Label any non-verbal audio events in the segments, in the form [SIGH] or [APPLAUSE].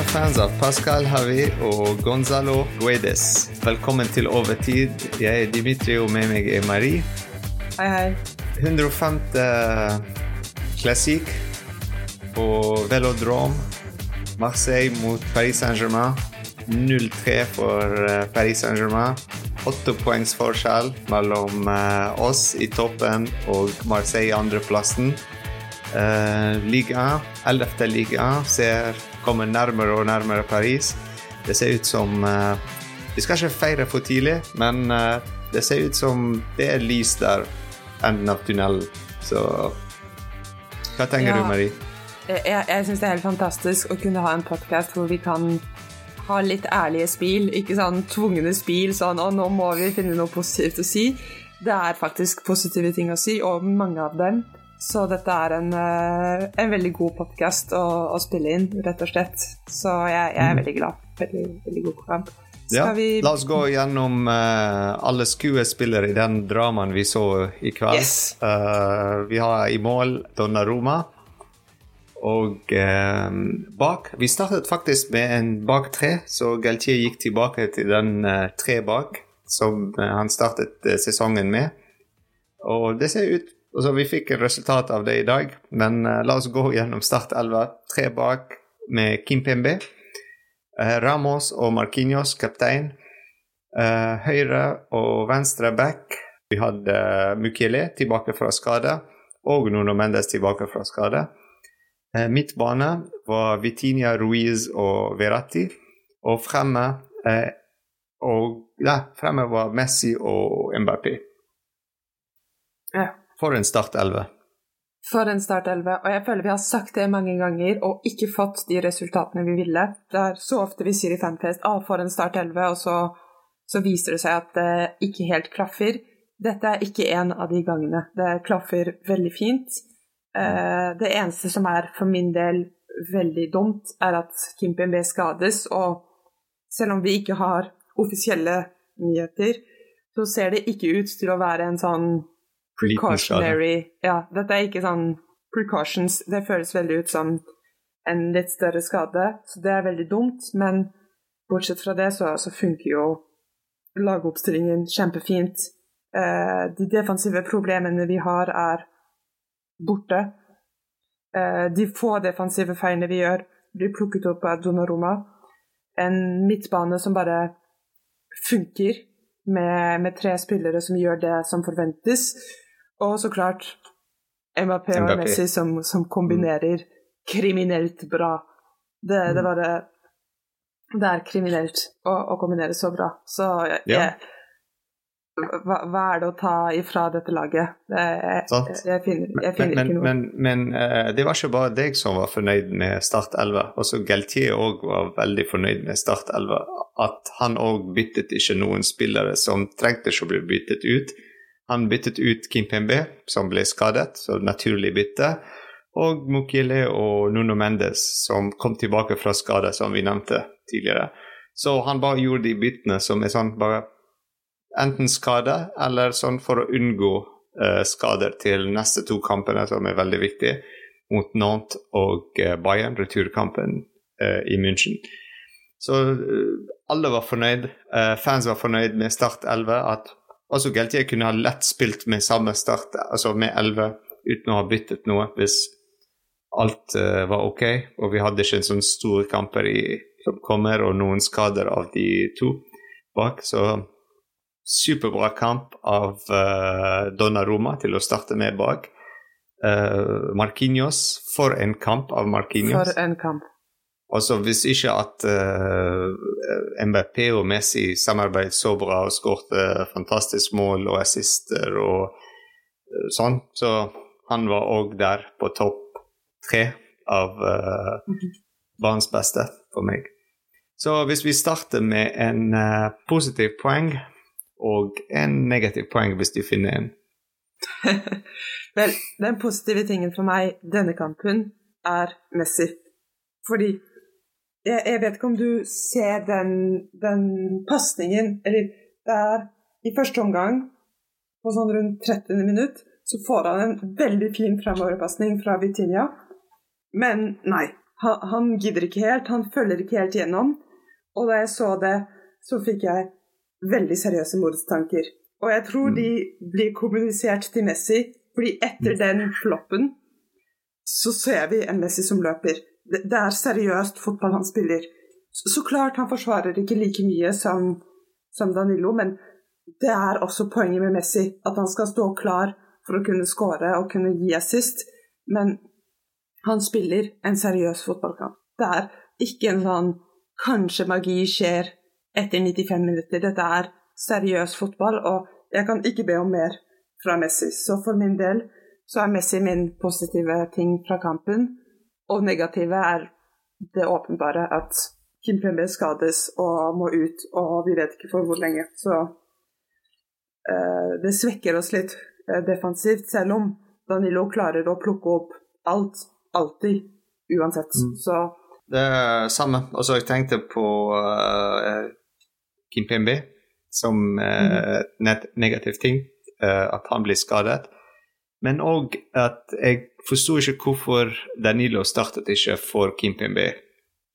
Kjære fans av Pascal Havi og Gonzalo Guedes. Velkommen til Overtid. Jeg er Dimitri, og med meg er Marie. Hei, hei. 105. klassikk på Velodrome. Marseille mot Paris Saint-Germain. 0-3 for eh, Paris Saint-Germain. Åtte poengs forskjell mellom eh, oss i toppen og Marseille i andreplassen. Uh, Liga 1, 11. liga ser kommer nærmere og nærmere Paris. Det ser ut som uh, Vi skal ikke feire for tidlig, men uh, det ser ut som det er lys der, enden av tunnelen. Så hva tenker Ja. du, Marie? Jeg, jeg, jeg syns det er helt fantastisk å kunne ha en podkast hvor vi kan ha litt ærlige spil, ikke sånn tvungne spil sånn 'Å, nå må vi finne noe positivt å si'. Det er faktisk positive ting å si, og mange av dem. Så dette er en, eh, en veldig god podkast å, å spille inn, rett og slett. Så jeg, jeg er veldig glad. Veldig, veldig god kamp. Ja, vi La oss gå gjennom uh, alle skuespillere i den dramaen vi så i kveld. Yes. Uh, vi har i mål Donnaroma. Og eh, bak Vi startet faktisk med en bak tre, så Galtier gikk tilbake til den tre bak som han startet sesongen med. Og det ser ut altså Vi fikk resultatet resultat av det i dag, men uh, la oss gå gjennom startelva. Tre bak med Kimpembe. Uh, Ramos og Marquinhos, kaptein. Uh, høyre og venstre back. Vi hadde Mukiele tilbake fra skade, og Nuno Mendes tilbake fra skade. Eh, midtbane var Vitinia Ruiz og Verratti. Og fremme og, ja, fremme var Messi og Mbappé. Ja. For en startelve. For en startelve. Og jeg føler vi har sagt det mange ganger og ikke fått de resultatene vi ville. Det er så ofte vi sier i Fanfest ah, for en startelve, og så, så viser det seg at det ikke helt klaffer. Dette er ikke en av de gangene. Det klaffer veldig fint. Eh, det eneste som er for min del veldig dumt, er at Kimpembe skades, og selv om vi ikke har offisielle nyheter, så ser det ikke ut til å være en sånn. Precautionary Ja, dette er ikke sånn precautions. Det føles veldig ut som en litt større skade, så det er veldig dumt. Men bortsett fra det, så, så funker jo lagoppstillingen kjempefint. Eh, de defensive problemene vi har, er borte. Eh, de få defensive feilene vi gjør, blir plukket opp av Donnaroma. En midtbane som bare funker, med, med tre spillere som gjør det som forventes. Og så klart MAP og MAP. Messi som, som kombinerer kriminelt bra. Det, det var det Det er kriminelt å, å kombinere så bra. Så jeg, Ja. hva, hva er det å ta ifra dette laget? Jeg, jeg, jeg finner, jeg finner Men, ikke noe. men, men eh, det var ikke bare deg som var fornøyd med Start 11. Også Galtier òg var veldig fornøyd med Start 11. At han òg byttet ikke noen spillere som trengte ikke å bli byttet ut. Han byttet ut Kimpembe, som ble skadet, så naturlig bytte. Og Mukile og Nuno Mendes, som kom tilbake fra skade, som vi nevnte tidligere. Så han bare gjorde de byttene som er sånn bare enten skade eller sånn for å unngå uh, skader til neste to kampene, som er veldig viktige, mot Nantes og uh, Bayern, returkampen uh, i München. Så alle var fornøyd. Fans var fornøyd med Start 11. At også Galtier kunne ha lett spilt med samme start, altså med 11, uten å ha byttet noe, hvis alt uh, var ok. Og vi hadde ikke en sånn store kamper i, som kommer, og noen skader av de to bak. Så superbra kamp av uh, Donna Roma til å starte med bak. Uh, Marquinhos, for en kamp av Marquinhos. For en kamp. Altså Hvis ikke at uh, MBP og Messi samarbeidet så bra og skårte fantastisk mål og assister og uh, sånn, så han var òg der på topp tre av uh, barns beste for meg. Så hvis vi starter med en uh, positiv poeng og en negativ poeng hvis du finner en. [LAUGHS] Vel, den positive tingen for meg denne kampen er Messi. Fordi jeg, jeg vet ikke om du ser den, den pasningen Eller det er i første omgang, på sånn rundt 30. minutt, så får han en veldig fin framoverpasning fra Vitinia. Men nei, han, han gidder ikke helt, han følger ikke helt gjennom. Og da jeg så det, så fikk jeg veldig seriøse mordstanker. Og jeg tror de blir kommunisert til Messi, fordi etter den floppen så ser vi en Messi som løper. Det, er seriøst fotball han spiller. Så, klart han forsvarer ikke like mye som, som Danilo, men det er også poenget med Messi. At han skal stå klar for å kunne skåre og kunne gi assist. Men han spiller en seriøs fotballkamp. Det er ikke en sånn kanskje magi skjer etter 95 minutter. Dette er seriøs fotball, og jeg kan ikke be om mer fra Messi. Så for min del så er Messi min positive ting fra kampen, og negative er det åpenbare at Kim Pembe skades og må ut, og vi vet ikke for hvor lenge. Så uh, det svekker oss litt uh, defensivt, selv om Danilo klarer å plukke opp alt, alltid, uansett. Mm. Så det er samme. Altså, jeg tenkte på uh, Kim Pembe som uh, mm. negativ ting, at han blir skadet. Men òg at jeg forsto ikke hvorfor Danilo startet ikke for Kim Pembe.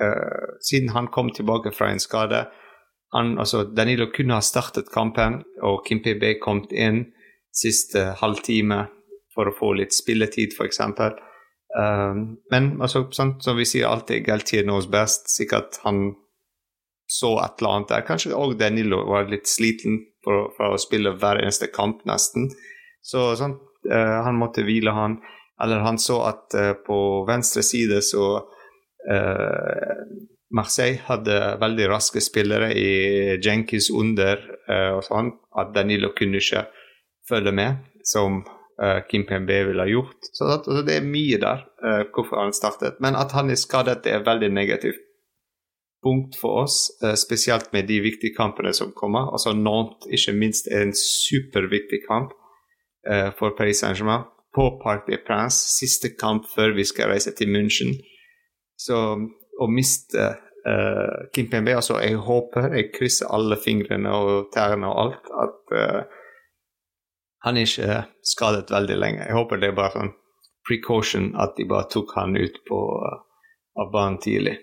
Uh, siden han kom tilbake fra en skade. Han, altså, Danilo kunne ha startet kampen, og Kim Pembe kom inn siste halvtime for å få litt spilletid, f.eks. Um, men altså, sant, som vi sier alltid, Galtier knows best. Sikkert han så et eller annet der. Kanskje òg Danilo var litt sliten for, å spille hver eneste kamp, nesten. Så sånn, uh, han måtte hvile, han. Eller han så at uh, på venstre side så uh, Marseille hadde veldig raske spillere i Jenkins under og sånn, at Danilo kunne ikke følge med. som uh, Kim Pembe ville ha gjort. Så at, altså, det er mye der uh, hvorfor han startet. Men at han er skadet, det er veldig negativt punkt for oss, spesielt med de viktige kampene som kommer. Altså Nantes ikke minst er en superviktig kamp for Paris Saint-Germain på Parc des Princes. Siste kamp før vi skal reise til München. Så å miste Kim Pembe altså Jeg håper, jeg krysser alle fingrene og tærne og alt, at han er ikke skadet veldig lenge. Jeg håper det er bare sånn precaution at de bare tok han ut på, uh, av banen tidlig.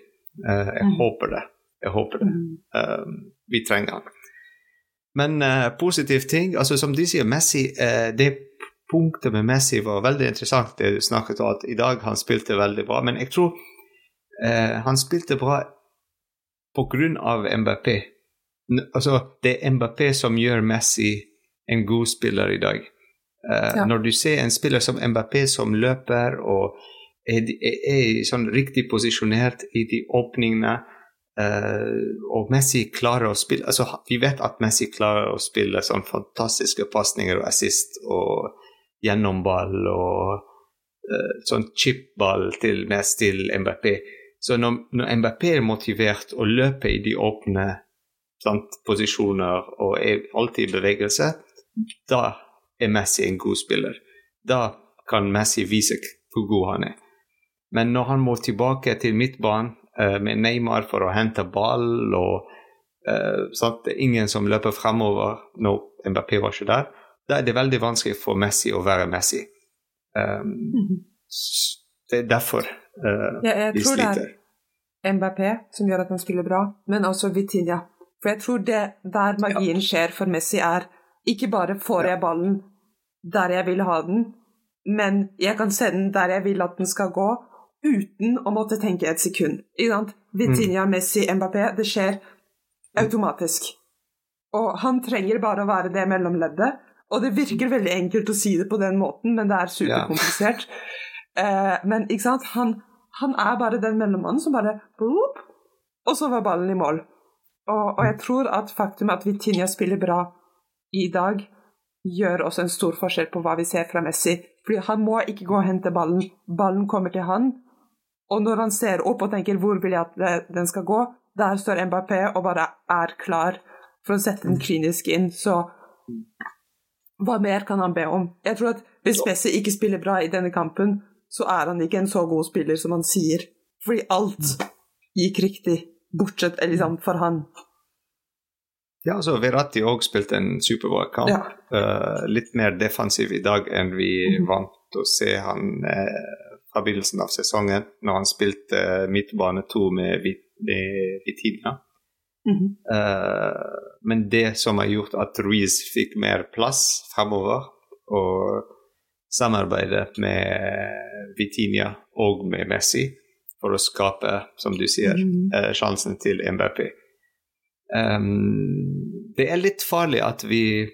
Uh, jeg mm. håper det. Jeg håper det. Uh, vi trenger han. Men uh, positiv ting altså Som de sier, Messi Det punktet med Messi var veldig interessant. det du snakket om at I dag han spilte veldig bra, men jeg tror han spilte bra av MBP. Altså, det er MBP som gjør Messi en god spiller i dag. Uh, ja. Når du ser en spiller som Mbappé som løper og er, er, er sånn riktig posisjonert i de åpningene, uh, og Messi klarer å spille altså Vi vet at Messi klarer å spille sånn fantastiske pasninger og assist og gjennomball og uh, sånn chipball til mest til Mbappé. Så når, når Mbappé er motivert og løper i de åpne sant, posisjoner og er alltid i bevegelse, da er Messi en god spiller. Da kan Messi vise hvor god han er. Men når han må tilbake til midtbanen med Neymar for å hente ball og sånt, Det er ingen som løper fremover når Mbappé var ikke der, da er det veldig vanskelig for Messi å være Messi. Um. Det er derfor uh, ja, jeg tror sliter. Det er Mbappé som gjør at han spiller bra, men også Vitinha. For jeg tror det der magien skjer for Messi, er ikke bare får jeg ballen der jeg vil ha den, men jeg kan sende den der jeg vil at den skal gå, uten å måtte tenke et sekund. Ikke sant? Vitinha, mm. Messi, Mbappé. Det skjer automatisk. Og han trenger bare å være det mellomleddet. Og det virker veldig enkelt å si det på den måten, men det er superkomplisert. Yeah. Uh, men ikke sant? Han, han, er bare den mellommannen som bare boop, Og så var ballen i mål. Og, og jeg tror at faktum at Vitinha spiller bra i dag gjør også en stor forskjell på hva vi ser fra Messi. Fordi han må ikke gå og hente ballen. Ballen kommer til han. Og når han ser opp og tenker 'hvor vil jeg at den skal gå', der står Mbappé og bare er klar for å sette den klinisk inn. Så hva mer kan han be om? Jeg tror at hvis Messi ikke spiller bra i denne kampen, så er han ikke en så god spiller som han sier. Fordi alt gikk riktig, bortsett liksom, for han. Ja, altså Verratti òg spilte en superbra kamp. Ja. Uh, litt mer defensiv i dag enn vi mm. vant å se han uh, fra begynnelsen av sesongen, når han spilte midtbane to med Vitina. Mm -hmm. uh, men det som har gjort at Ruiz fikk mer plass fremover, og samarbeidet med Vitinia og med Messi for å skape, som du sier, mm. uh, sjansen til MBP. Um, det er litt farlig at vi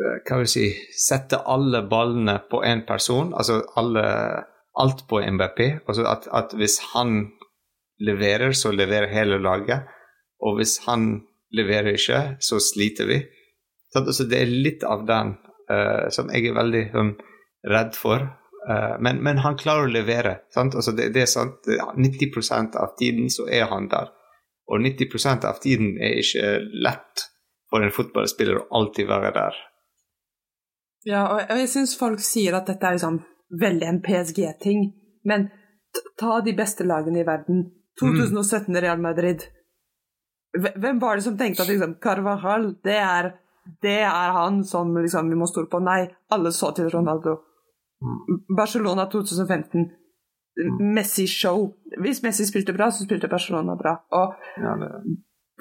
hva vil jeg si, sette alle ballene på én person, altså alle, alt på MBP. Altså at, at, hvis han leverer, så leverer hele laget. Og hvis han leverer ikke, så sliter vi. Så altså, det er litt av den uh, som jeg er veldig um, redd for. Uh, men, men, han klarer å levere. Altså, det, det, er sant. 90% av tiden så er han der. Og 90% av tiden er ikke lett for en fotballspiller å alltid være der. Ja, og jeg syns folk sier at dette er liksom veldig en PSG-ting, men ta de beste lagene i verden. 2017 mm. Real Madrid. Hvem var det som tenkte at liksom, Carvajal, det er, det er han som liksom, vi må stole på? Nei, alle så til Ronaldo. Mm. Barcelona 2015. Mm. Messi-show. Hvis Messi spilte bra, så spilte Barcelona bra. Og ja, det...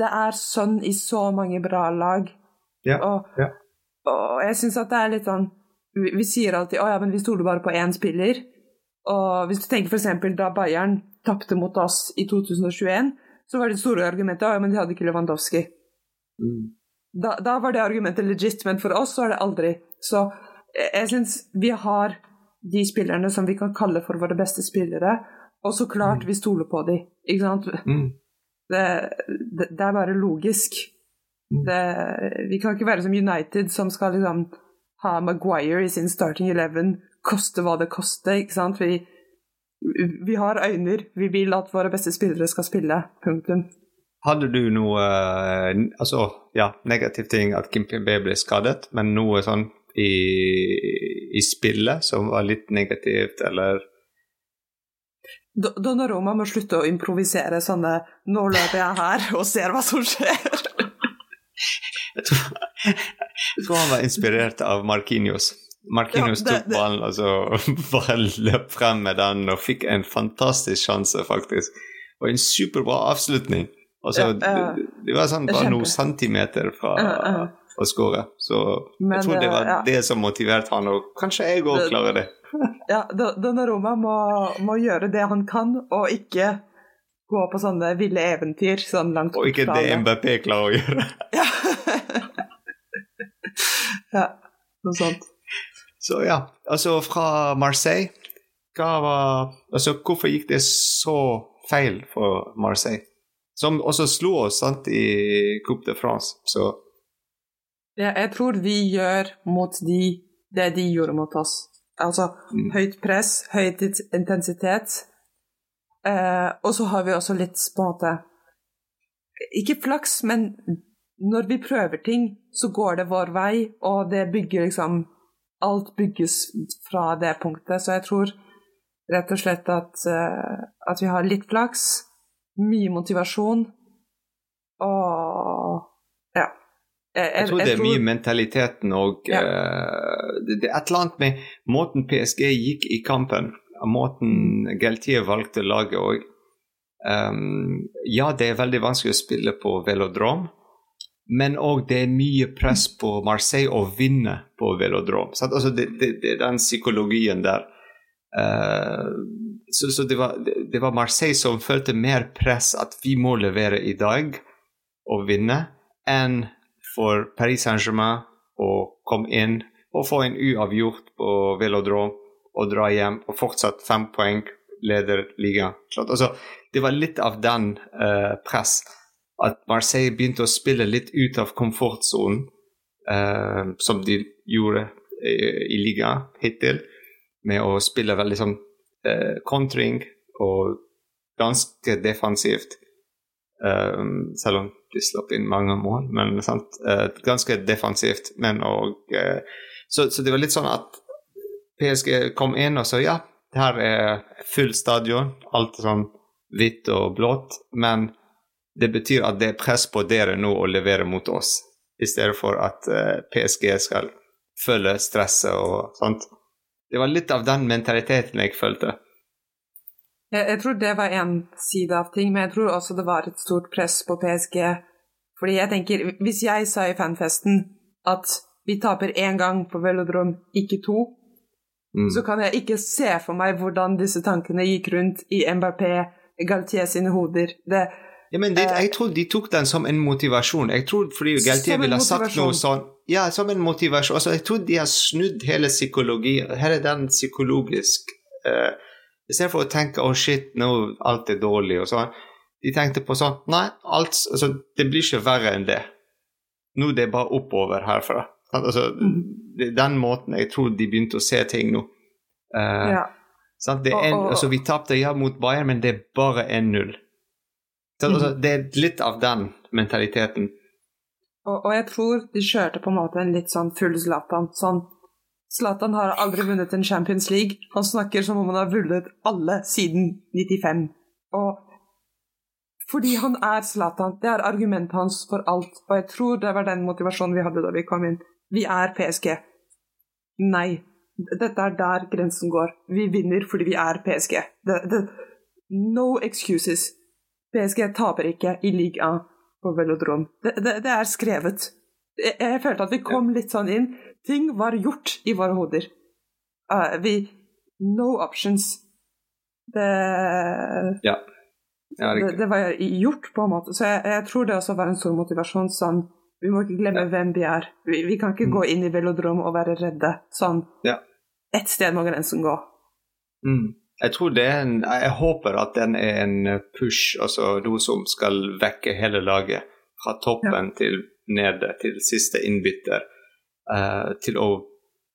det... er sånn i så mange bra lag. Ja, og ja. Og jeg syns at det er litt sånn vi, vi sier alltid 'Å ja, men vi stoler bare på én spiller'. Og hvis du tenker f.eks. da Bayern tapte mot oss i 2021, så var det store argumentet 'Å ja, men de hadde ikke Lewandowski'. Mm. Da, da, var det argumentet legit, men for oss så er det aldri. Så jeg, jeg syns vi har de spillerne som vi kan kalle for våre beste spillere, og så klart mm. vi stoler på dem, ikke sant? Mm. Det, det, det, er bare logisk. Det, vi kan ikke være som United, som skal liksom ha Maguire i sin starting eleven, koste hva det koste. ikke sant? Vi, vi har øyne. Vi vil at våre beste spillere skal spille. Punktum. Hadde du noe altså, ja, negativ ting at Kim Pimbe ble skadet, men noe sånn i, i spillet som var litt negativt, eller Donnaroma må slutte å improvisere sånne 'nå løper jeg her og ser hva som skjer'. Jeg tror, jeg tror, han var inspirert av Markinios. Markinios ja, tok ballen og så bare løp frem med den og fikk en fantastisk sjanse, faktisk. Og en superbra avslutning. Altså, ja, uh, det, det, var sånn bare noen centimeter fra uh, uh. å skåre. Så Men, jeg tror det var ja. det som motiverte han, og kanskje jeg òg klarer det. ja, Donnaroma må, må gjøre det han kan, og ikke gå på sånne ville eventyr sånn langt Og ikke det MBP klarer å gjøre. ja. Ja, noe sånt. Så ja, altså fra Marseille hva var, altså Hvorfor gikk det så feil for Marseille? Som også slo oss sant, i Coupe de France, så Ja, jeg tror vi gjør mot de det de gjorde mot oss. Altså mm. høyt press, høy intensitet Eh, og så har vi også litt på en måte Ikke flaks, men når vi prøver ting, så går det vår vei, og det bygger liksom Alt bygges fra det punktet. Så jeg tror rett og slett at, uh, at vi har litt flaks, mye motivasjon og ja. Jeg, jeg, jeg tror det er mye mentaliteten og ja. uh, det, det, er et eller annet med måten PSG gikk i kampen måten Geltier valgte laget òg. Um, ja, det er veldig vanskelig å spille på velodrom, men òg det er mye press på Marseille å vinne på velodrom. Altså, det, det, det, er den psykologien der. Uh, så, så det, var, det, var, Marseille som følte mer press at vi må levere i dag og vinne, enn for Paris Saint-Germain å komme inn og få en uavgjort på velodrom og dra hjem og fortsatt fem poeng, leder ligaen. Altså, det var litt av den uh, press. At Marseille begynte å spille litt ut av komfortsonen, uh, som de gjorde i, i ligaen hittil, med å spille veldig sånn uh, kontring og ganske defensivt. Um, selv om de slapp inn mange mål, men? Uh, ganske defensivt. Men og, så, så, det var litt sånn at PSG kom inn og sa ja, det her er full stadion, alt sånn hvitt og blått, men det betyr at det er press på dere nå å levere mot oss, i stedet for at eh, PSG skal følge stresset og sånt. det var litt av den mentaliteten jeg følte. Jeg, jeg tror det var én side av ting, men jeg tror også det var et stort press på PSG. Fordi jeg tenker, hvis jeg sa i fanfesten at vi taper én gang på velodrom, ikke to, mm. så kan jeg ikke se for meg hvordan disse tankene gikk rundt i Mbappé, Galtier sine hoder. Det, ja, men det, jeg tror de tok den som en motivasjon. Jeg tror fordi Galtier ville ha sagt noe sånn Ja, som en motivasjon. Altså, jeg tror de har snudd hele psykologi. Her er den psykologisk uh, Istedenfor å tenke 'å, oh, shit, nå alt er dårlig' og sånn, de tenkte på sånn Nei, alt, altså, det blir ikke verre enn det. Nå det er bare oppover herfra. Altså, mm. det den måten jeg tror de begynte å se ting nå. Uh, ja. sant? Det er en, altså, vi tapte ja mot Bayern, men det er bare 1-0. Mm. Altså, det er litt av den mentaliteten. Og, og, jeg tror de kjørte på en måte en litt sånn full Zlatan. Sånn Zlatan har aldri vunnet en Champions League. Han snakker som om han har vunnet alle siden 95. Og fordi han er Zlatan. Det er argumentet hans for alt. Og jeg tror det var den motivasjonen vi hadde da vi kom inn. Vi er PSG. Nei. Dette er der grensen går. Vi vinner fordi vi er PSG. Det, det, no excuses. PSG taper ikke i ligaen på velodrom. Det, det, det, er skrevet. Jeg, jeg, følte at vi kom litt sånn inn. Ting var gjort i våre hoder. Uh, vi No options. Det Ja. ja det, det, var gjort, på en måte. Så jeg, jeg, tror det også var en stor motivasjon. sånn Vi må ikke glemme ja. hvem vi er. Vi, vi kan ikke mm. gå inn i velodrom og være redde. Sånn. Ja. Ett sted må grensen gå. Mm. Jeg tror det er en, jeg håper at den er en push, altså noe som skal vekke hele laget. Fra toppen ja. til nede, til siste innbytter. Uh, til å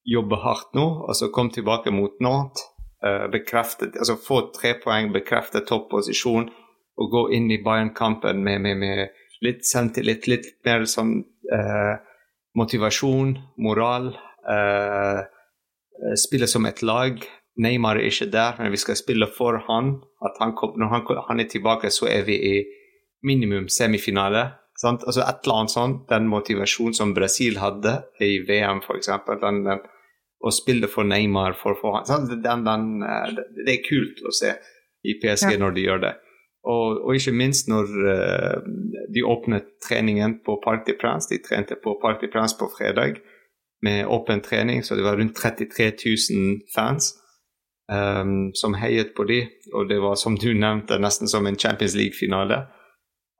jobbe hardt nå, altså komme tilbake mot Nantes. Uh, altså få tre poeng, bekrefte topposisjon og gå inn i Bayern-kampen med, med, med, litt selvtillit, litt mer sånn uh, motivasjon, moral. spille som et lag. Neymar er ikke der, men vi skal spille for han. At han kom, når han, han, er tilbake, så er vi i minimum semifinale. Sant? Altså et eller annet sånt. Den motivasjonen som Brasil hadde i VM, f.eks. Å spille for Neymar for, for han. Den, den, eh, det er kult å se i PSG ja. når de gjør det. Og, og, ikke minst når uh, de åpnet treningen på Parc de Prince. De trente på Parc de Prince på fredag med åpen trening, så det var rundt 33 000 fans um, som heiet på de, og det var som du nevnte, nesten som en Champions League-finale.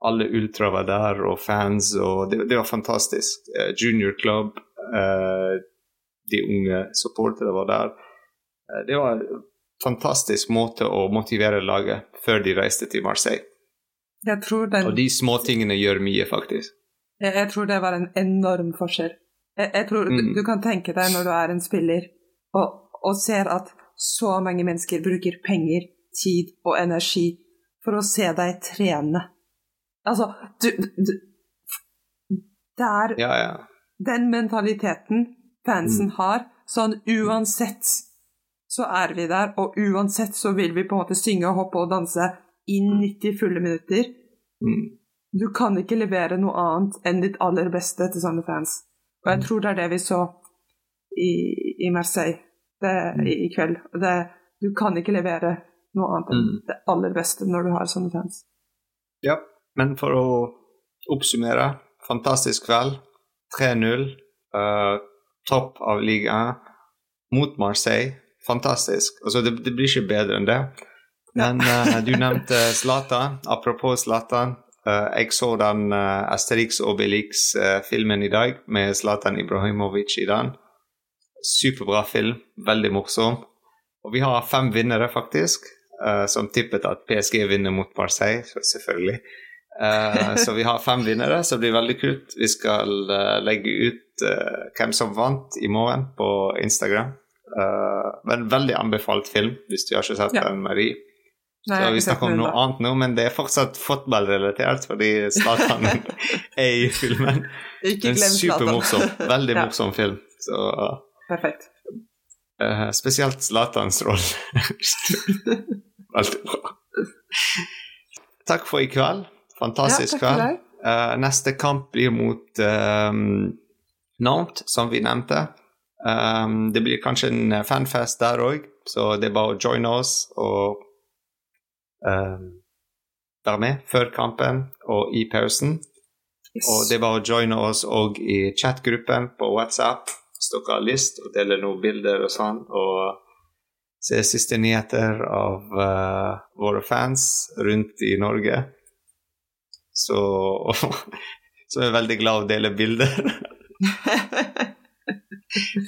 Alle ultra var der, og fans, og det, det var fantastisk. Uh, junior club, uh, de unge supportere var der. Uh, det var en fantastisk måte å motivere laget før de reiste til Marseille. Den... Og de småtingene gjør mye, faktisk. Jeg, jeg, tror det var en enorm forskjell. Jeg, jeg tror mm. du, du, kan tenke deg når du er en spiller og, og ser at så mange mennesker bruker penger, tid og energi for å se deg trene. Altså, du, du Det er ja, ja. den mentaliteten fansen mm. har. Sånn uansett så er vi der, og uansett så vil vi på en måte synge og hoppe og danse i 90 fulle minutter. Mm. Du kan ikke levere noe annet enn ditt aller beste til sånne fans. Og jeg mm. tror det er det vi så i, i Marseille det, i, i, kveld. Det, du kan ikke levere noe annet enn mm. det aller beste når du har sånne fans. Ja, men for å oppsummere fantastisk kveld. 3-0. Uh, eh, topp av ligaen mot Marseille. Fantastisk. Altså, det, det, blir ikke bedre enn det. Men uh, du nevnte Zlatan. Apropos Zlatan. Uh, jeg så den Asterix Obelix-filmen i dag med Zlatan Ibrahimovic i den. Superbra film, veldig morsom. Og vi har fem vinnere, faktisk, uh, som tippet at PSG vinner mot Marseille, selvfølgelig. Uh, så vi har fem vinnere, så det blir veldig kult. Vi skal uh, legge ut hvem som vant i morgen på Instagram. men veldig anbefalt film, hvis du har ikke sett ja. den, Marie. Nei, så vi snakker om noe annet nå, men det er fortsatt fotballrelatert, fordi Zlatan [LAUGHS] er i filmen. Ikke glem Zlatan. Supermorsom. Veldig [LAUGHS] morsom film. Så Perfekt. Uh, spesielt Zlatans rolle. [LAUGHS] Veldig bra. Takk for i kveld. Fantastisk ja, kveld. Uh, neste kamp blir mot um, Nantes, som vi nevnte. Um, det blir kanskje en fanfest der òg, så det er bare å joine oss og um, være med før kampen og i pausen. Yes. Og det er bare å joine oss òg i chatgruppen på WhatsApp hvis dere har lyst, og dele noen bilder og sånn. Og se siste nyheter av uh, våre fans rundt i Norge. Så, [LAUGHS] så er jeg veldig glad å dele bilder. [LAUGHS]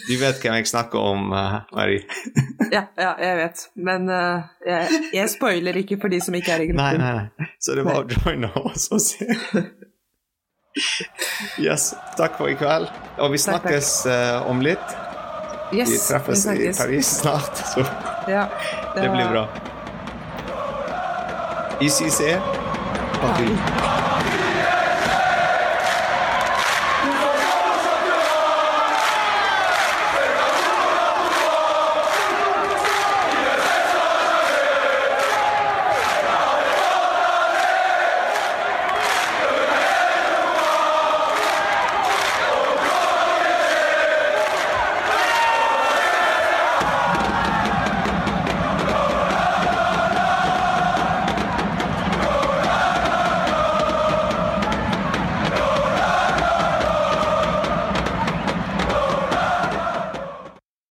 Du vet hvem jeg snakker om, uh, Marie? [LAUGHS] ja, ja, jeg vet. Men uh, jeg, jeg, spoiler ikke for de som ikke er i gruppen. Nei, nei, nei. Så det var å joine oss og se. Yes, takk for i kveld. Og vi snakkes uh, om litt. Yes, vi treffes vi i Paris [LAUGHS] snart, så ja, det, det blir bra. ICC. Paris.